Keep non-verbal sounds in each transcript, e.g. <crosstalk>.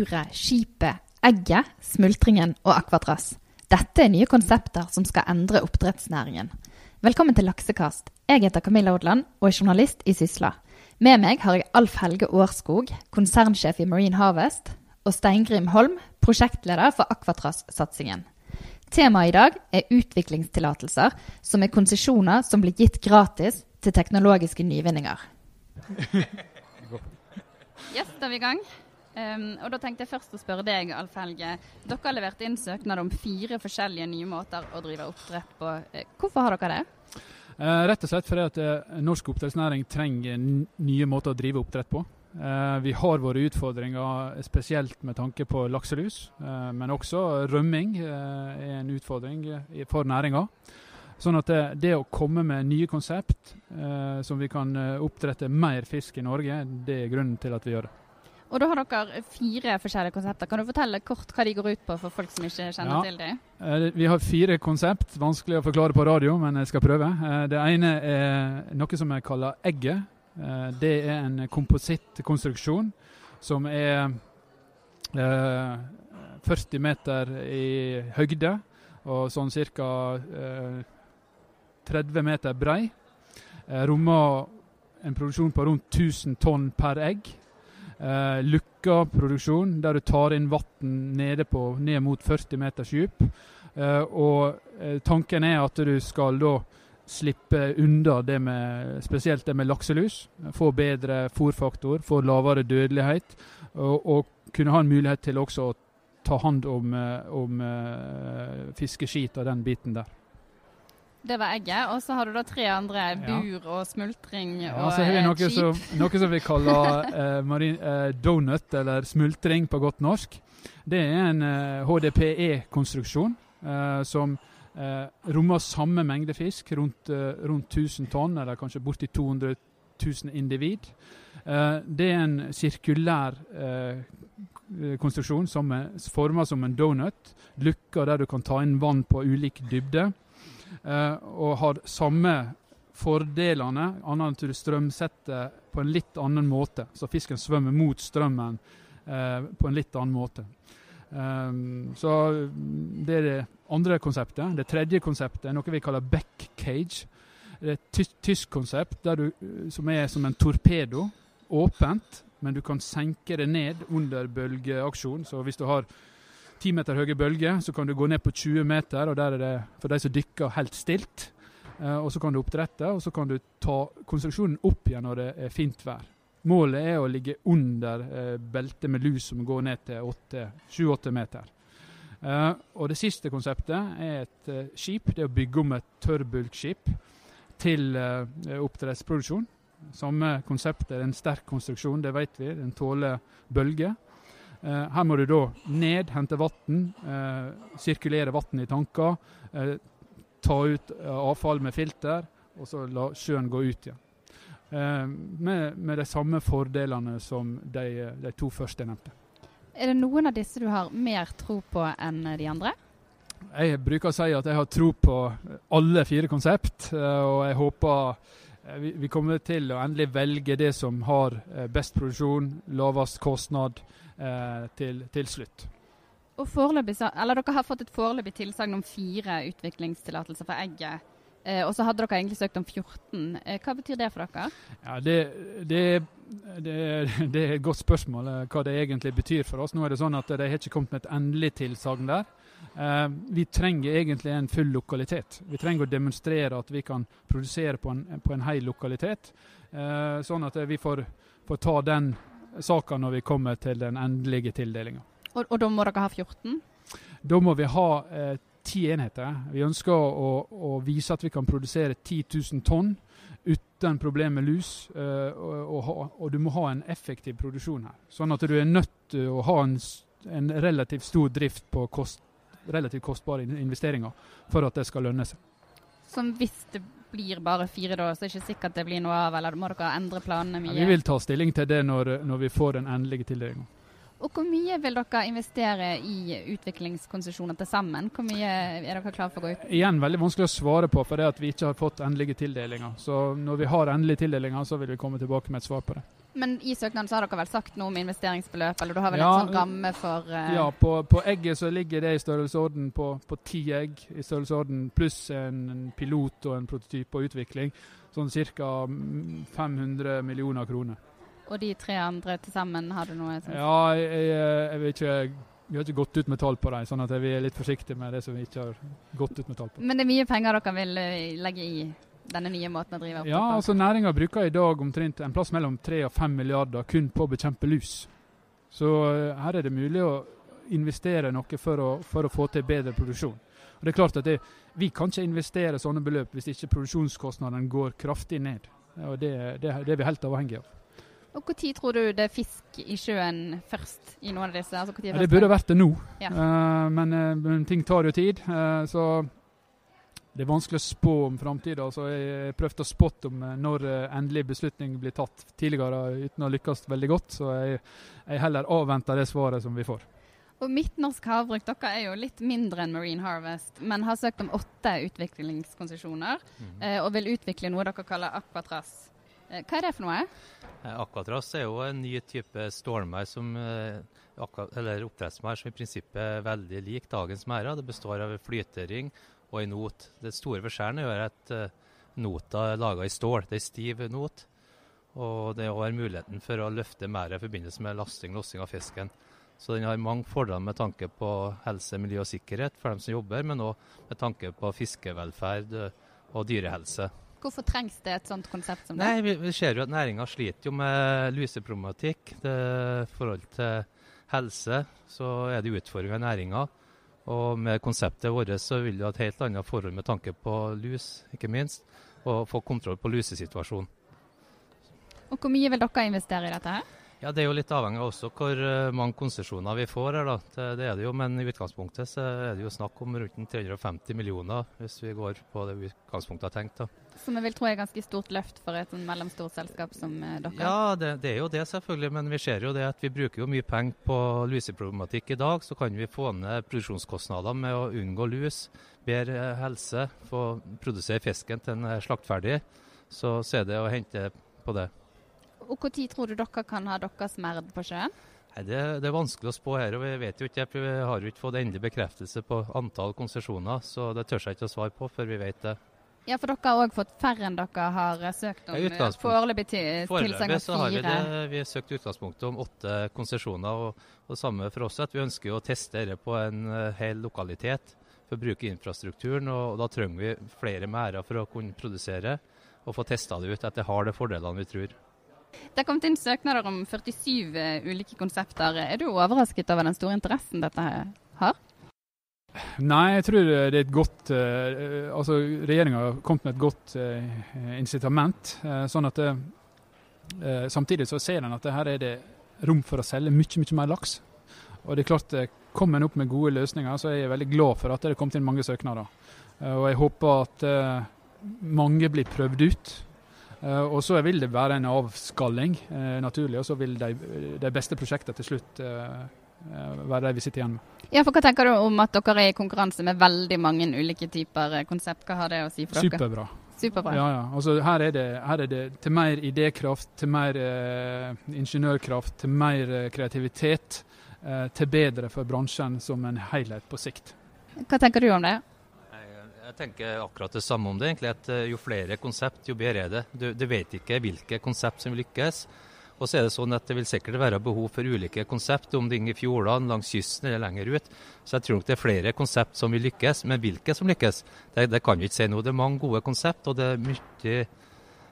buret, skipet, egget, smultringen og akvatrass. Dette er nye konsepter som skal endre oppdrettsnæringen. Velkommen til Laksekast. Jeg heter Camilla Odland og er journalist i Sysla. Med meg har jeg Alf Helge Årskog, konsernsjef i Marine Harvest, og Steingrim Holm, prosjektleder for Akvatrass-satsingen. Temaet i dag er utviklingstillatelser, som er konsesjoner som blir gitt gratis til teknologiske nyvinninger. <laughs> Yes, da er vi i gang. Um, og da tenkte jeg først å spørre deg, Alf Helge. Dere har levert inn søknad om fire forskjellige nye måter å drive oppdrett på. Eh, hvorfor har dere det? Uh, rett og slett fordi at uh, norsk oppdrettsnæring trenger nye måter å drive oppdrett på. Uh, vi har våre utfordringer spesielt med tanke på lakselus, men også rømming er en utfordring for næringa. Sånn at det, det, å komme med nye konsept som vi kan oppdrette mer fisk i Norge, det er grunnen til at vi gjør det. Og da har dere fire forskjellige konsepter. Kan du fortelle kort hva de går ut på for folk som ikke kjenner ja. til dem? Eh, vi har fire konsept. Vanskelig å forklare på radio, men jeg skal prøve. Eh, det ene er noe som jeg kaller egget. Eh, det er en komposittkonstruksjon som er 40 meter i høyde og sånn ca. 30 meter brei. Rommer en produksjon på rundt 1000 tonn per egg. Uh, lukka produksjon, der du tar inn vann ned mot 40 meters dyp. Eh, og uh, tanken er at du skal da slippe unna det med, spesielt det med lakselus. Få bedre fòrfaktor, få lavere dødelighet. Og, og, kunne ha en mulighet til også å ta hånd om, om fiskeskit og den biten der. Det var egget. Og så har du da tre andre. Bur og smultring ja, og så har vi noe som, noe som vi <laughs> kaller eh, marin, eh, donut, eller smultring på godt norsk. Det er en eh, HDPE-konstruksjon eh, som eh, rommer samme mengde fisk, rundt, eh, rundt 1000 tonn, eller kanskje borti 200 000 individ. det er en sirkulær konstruksjon som er forma som en donut. Lukker der du kan ta inn vann på ulik dybde. Eh, og har samme fordelene, annet enn at du strømsetter på en litt annen måte. Så fisken svømmer mot strømmen eh, på en litt annen måte. Um, så det er det andre konseptet. Det tredje konseptet er noe vi kaller back cage. Det er et tysk konsept du, som er som en torpedo. Åpent, men du kan senke det ned under bølgeaksjon. Så hvis du har 10 meter høye bølger, så kan du gå ned på 20 meter, og der er det for de som dykker helt stilt. Eh, og Så kan du oppdrette, og så kan du ta konstruksjonen opp igjen når det er fint vær. Målet er å ligge under eh, beltet med lus som går ned til 7-8 meter. Eh, og Det siste konseptet er et skip. Det er å bygge om et tørrbulkskip til oppdrettsproduksjon. Samme konsept er en sterk konstruksjon, det vet vi. Den tåler bølger. Eh, her må du da ned, hente vann, eh, sirkulere vann i tanker, eh, ta ut avfall med filter, og så la sjøen gå ut igjen. Med, med, de samme fordelene som de, de to første nevnte. Er det noen av disse du har mer tro på enn de andre? Jeg bruker å si at jeg har tro på alle fire konsept, og jeg håper vi kommer til å endelig velge det som har best produksjon, lavest kostnad, eh, til, til, slutt. Og eller Dere har fått et foreløpig tilsagn om fire utviklingstillatelser for egget. Eh, og så hadde dere egentlig søkt om 14. Eh, hva betyr det for dere? Ja, det, det, det, det, er et godt spørsmål eh, hva det egentlig betyr for oss. Nå er det sånn at De har ikke kommet med et endelig tilsagn der. Eh, vi trenger egentlig en full lokalitet. Vi trenger å demonstrere at vi kan produsere på en, på en hel lokalitet. Eh, sånn at vi får, får ta den saka når vi kommer til den endelige tildelinga. Og, og, da må dere ha 14? Da må vi ha eh, ti enheter. Vi ønsker å, å, vise at vi kan produsere 10 000 tonn uten problem med lus. Eh, og, og, og, du må ha en effektiv produksjon her. Sånn at du er nødt til å ha en, en relativt stor drift på kost, relativt kostbare investeringer for at det skal lønne seg. Som hvis det blir bare fire, da, så er det ikke sikkert det blir noe av? Eller må dere endre planene mye? Ja, vi vil ta stilling til det når, når vi får den endelige tildelinga. Og Hvor mye vil dere investere i utviklingskonsesjoner til sammen? Hvor mye er dere klare for å gå ut? Igjen veldig vanskelig å svare på, for det at vi ikke har fått endelige tildelinger. Så når vi har endelige tildelinger, så vil vi komme tilbake med et svar på det. Men i søknaden så har dere vel sagt noe om investeringsbeløp, eller du har vel Ja, en sånn ramme for uh... Ja, på, på egget så ligger det i størrelsesorden på, på ti egg, i størrelsesorden pluss en, en pilot og en prototyp og utvikling. Sånn ca. 500 millioner kroner. Og de tre andre til sammen, har du noe som Ja, jeg, jeg, vet ikke Vi har ikke gått ut med tall på dem, sånn at vi er litt forsiktige med det som vi ikke har gått ut med tall på. Men det er mye penger dere vil eh, legge i denne nye måten å drive opp Ja, altså Næringa bruker i dag omtrent en plass mellom 3 og 5 milliarder kun på å bekjempe lus. Så eh, her er det mulig å investere noe for å, for å få til bedre produksjon. Og det er klart at det, Vi kan ikke investere sånne beløp hvis ikke produksjonskostnadene går kraftig ned. Og Det, det, det er vi helt avhengig av. Og Når tror du det er fisk i sjøen først i noen av disse? Altså, Ja, det burde vært det nå, Ja. uh, men, eh, men ting tar jo tid. Uh, så det er vanskelig å spå om framtida. Jeg har prøvd å spotte om eh, når eh, endelig beslutning blir tatt tidligere uten å lykkes veldig godt. Så jeg, jeg heller avventer det svaret som vi får. Og Midtnorsk havbruk dere er jo litt mindre enn Marine Harvest, men har søkt om åtte utviklingskonsesjoner mm -hmm. og vil utvikle noe dere kaller Aquatras. Eh, hva er det for noe? Eh, Aquatras er jo en ny type stålmær som eh, eller oppdrettsmær som i prinsippet er veldig lik dagens merder. Det består av flytering og en not. Det store forskjellen er at eh, nota er laga i stål. Det er stiv not. Og det har muligheten for å løfte merdet i forbindelse med lasting og lossing av fisken. Så den har mange fordeler med tanke på helse, miljø og sikkerhet for dem som jobber, men òg med tanke på fiskevelferd eh, og dyrehelse. Hvorfor trengs det et sånt konsept som det? Nei, vi, vi ser jo at næringa sliter jo med luseproblematikk. I forhold til helse så er det utfordringer i næringa. Og med konseptet vårt så vil du ha et helt annet forhold med tanke på lus, ikke minst. Og få kontroll på lusesituasjonen. Og hvor mye vil dere investere i dette her? Ja, Det er jo litt avhengig av også hvor eh, mange konsesjoner vi får her. da. Det, er det jo, Men i utgangspunktet så er det jo snakk om rundt 350 millioner, hvis vi går på det utgangspunktet jeg har tenkt. da. Som jeg vil tro er et ganske stort løft for et sånn mellomstort selskap som eh, dere. Ja, det, det er jo det selvfølgelig, men vi ser jo det at vi bruker jo mye penger på luseproblematikk i dag. Så kan vi få ned produksjonskostnader med å unngå lus, bedre helse, få produsere fisken til den er slaktferdig. Så, så er det å hente på det. Og Når tror du dere kan ha deres merd på sjøen? Nei, det, det er vanskelig å spå her, og vi vet jo ikke, vi har jo ikke fått endelig bekreftelse på antall konsesjoner, så det tør jeg ikke å svare på før vi vet det. Ja, for dere har òg fått færre enn dere har eh, søkt om. Ja, i Foreløpig tilsagn av så har vi fire. det. Vi har søkt utgangspunktet om åtte konsesjoner. Og, og samme for oss at vi ønsker å teste dette på en eh, hel lokalitet for å bruke infrastrukturen. Og, og da trenger vi flere merder for å kunne produsere og få testa det ut at det har de fordelene vi tror. Det er kommet inn søknader om 47 eh, ulike konsepter. Er du overrasket over den store interessen dette har? Nei, jeg tror det er et godt eh, Altså, regjeringa har kommet med et godt eh, incitament. eh, sånn at det, Samtidig så ser en at her er det rom for å selge mye, mye mer laks. Og det er klart, kommer en opp med gode løsninger, så er jeg veldig glad for at det er kommet inn mange søknader. Og jeg håper at mange blir prøvd ut. Eh, og så vil det være en avskalling, eh, naturlig. Og så vil de, de beste prosjektene til slutt eh, være de vi sitter igjen med. Ja, for Hva tenker du om at dere er i konkurranse med veldig mange ulike typer konsept? Hva har det å si for dere? Superbra. Superbra. Ja, ja. Altså, her, er det, her er det til mer idékraft, til mer eh, ingeniørkraft, til mer eh, kreativitet. Eh, til bedre for bransjen som en helhet på sikt. Hva tenker du om det? Jeg, tenker akkurat det samme om det. egentlig, at eh, Jo flere konsept, jo bedre er det. Du, du vet ikke hvilke konsept som lykkes. Og så er det sånn at det vil sikkert være behov for ulike konsept, om det er i fjordene, langs kysten eller lenger ut. Så jeg tror nok det er flere konsept som vil lykkes. Men hvilke som lykkes, det, det kan vi ikke si nå. Det er mange gode konsept, og det er mye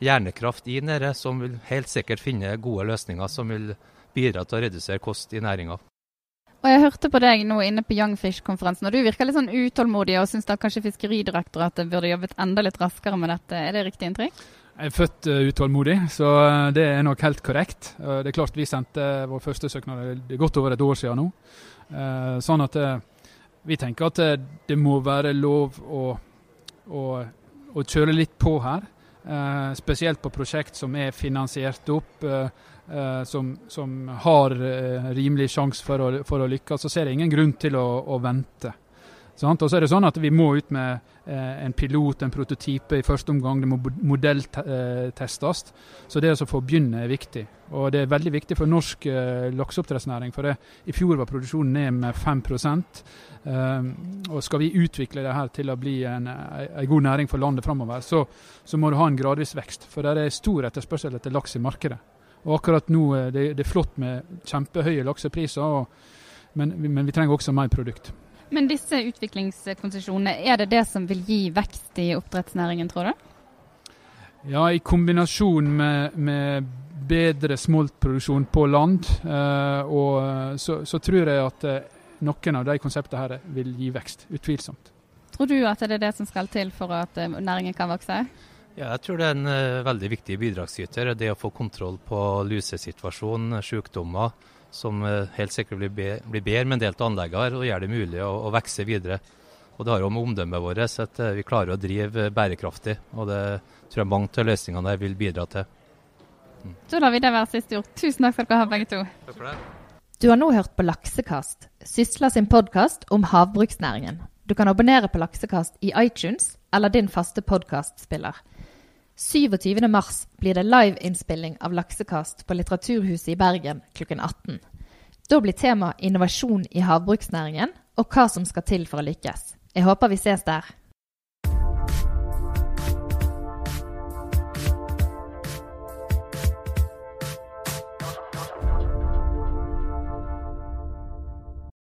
hjernekraft i nære som vil helt sikkert finne gode løsninger som vil bidra til å redusere kost i næringa. Og Jeg hørte på deg nå inne på Youngfish-konferansen, og du virker litt sånn utålmodig og syns da kanskje Fiskeridirektoratet burde jobbet enda litt raskere med dette. Er det riktig inntrykk? Jeg er født eh, utålmodig, så eh, det er nok helt korrekt. Eh, det er klart Vi sendte vår første søknad det er godt over et år siden nå. Sånn at vi tenker at det må være lov å, å, å kjøre litt på her. Spesielt på prosjekt som er finansiert opp, eh, eh, som, som har eh, rimelig sjanse for, for å lykkes. Så ser jeg ingen grunn til å, å vente. Sant? Og så er det sånn at Vi må ut med eh, en pilot, en prototype i første omgang. Det må modelltestes. Så det å få begynne er viktig. Og det er veldig viktig for norsk eh, lakseoppdrettsnæring. For det, i fjor var produksjonen ned med 5 eh, Og skal vi utvikle det her til å bli en, en god næring for landet framover, så, så, må du ha en gradvis vekst. For det er stor etterspørsel etter laks i markedet. Og akkurat nå eh, det, det er flott med kjempehøye laksepriser, og, men, men vi trenger også mer produkt. Men disse utviklingskonsesjonene, er det det som vil gi vekst i oppdrettsnæringen, tror du? Ja, i kombinasjon med, med bedre smoltproduksjon på land, eh, og så, så, tror jeg at eh, noen av de konseptene her vil gi vekst. Utvilsomt. Tror du at det er det som skal til for at eh, næringen kan vokse? Ja, jeg tror det er en uh, veldig viktig bidragsyter. Det å få kontroll på lusesituasjonen, sykdommer som eh, helt sikkert blir, be, blir bedre med en del av anleggene, og gjør det mulig å, å vokse videre. Og Det har jo med omdømmet vårt at eh, vi klarer å drive bærekraftig. og Det tror jeg mange av løsningene der vil bidra til. Mm. Så lar vi det være siste ord. Tusen takk skal dere ha, begge to. Takk for det. Du har nå hørt på Laksekast, Sysla sin podkast om havbruksnæringen. Du kan abonnere på Laksekast i iTunes eller din faste podkastspiller. 27.3 blir det liveinnspilling av Laksekast på Litteraturhuset i Bergen klokken 18. Da blir tema innovasjon i havbruksnæringen og hva som skal til for å lykkes. Jeg håper vi ses der.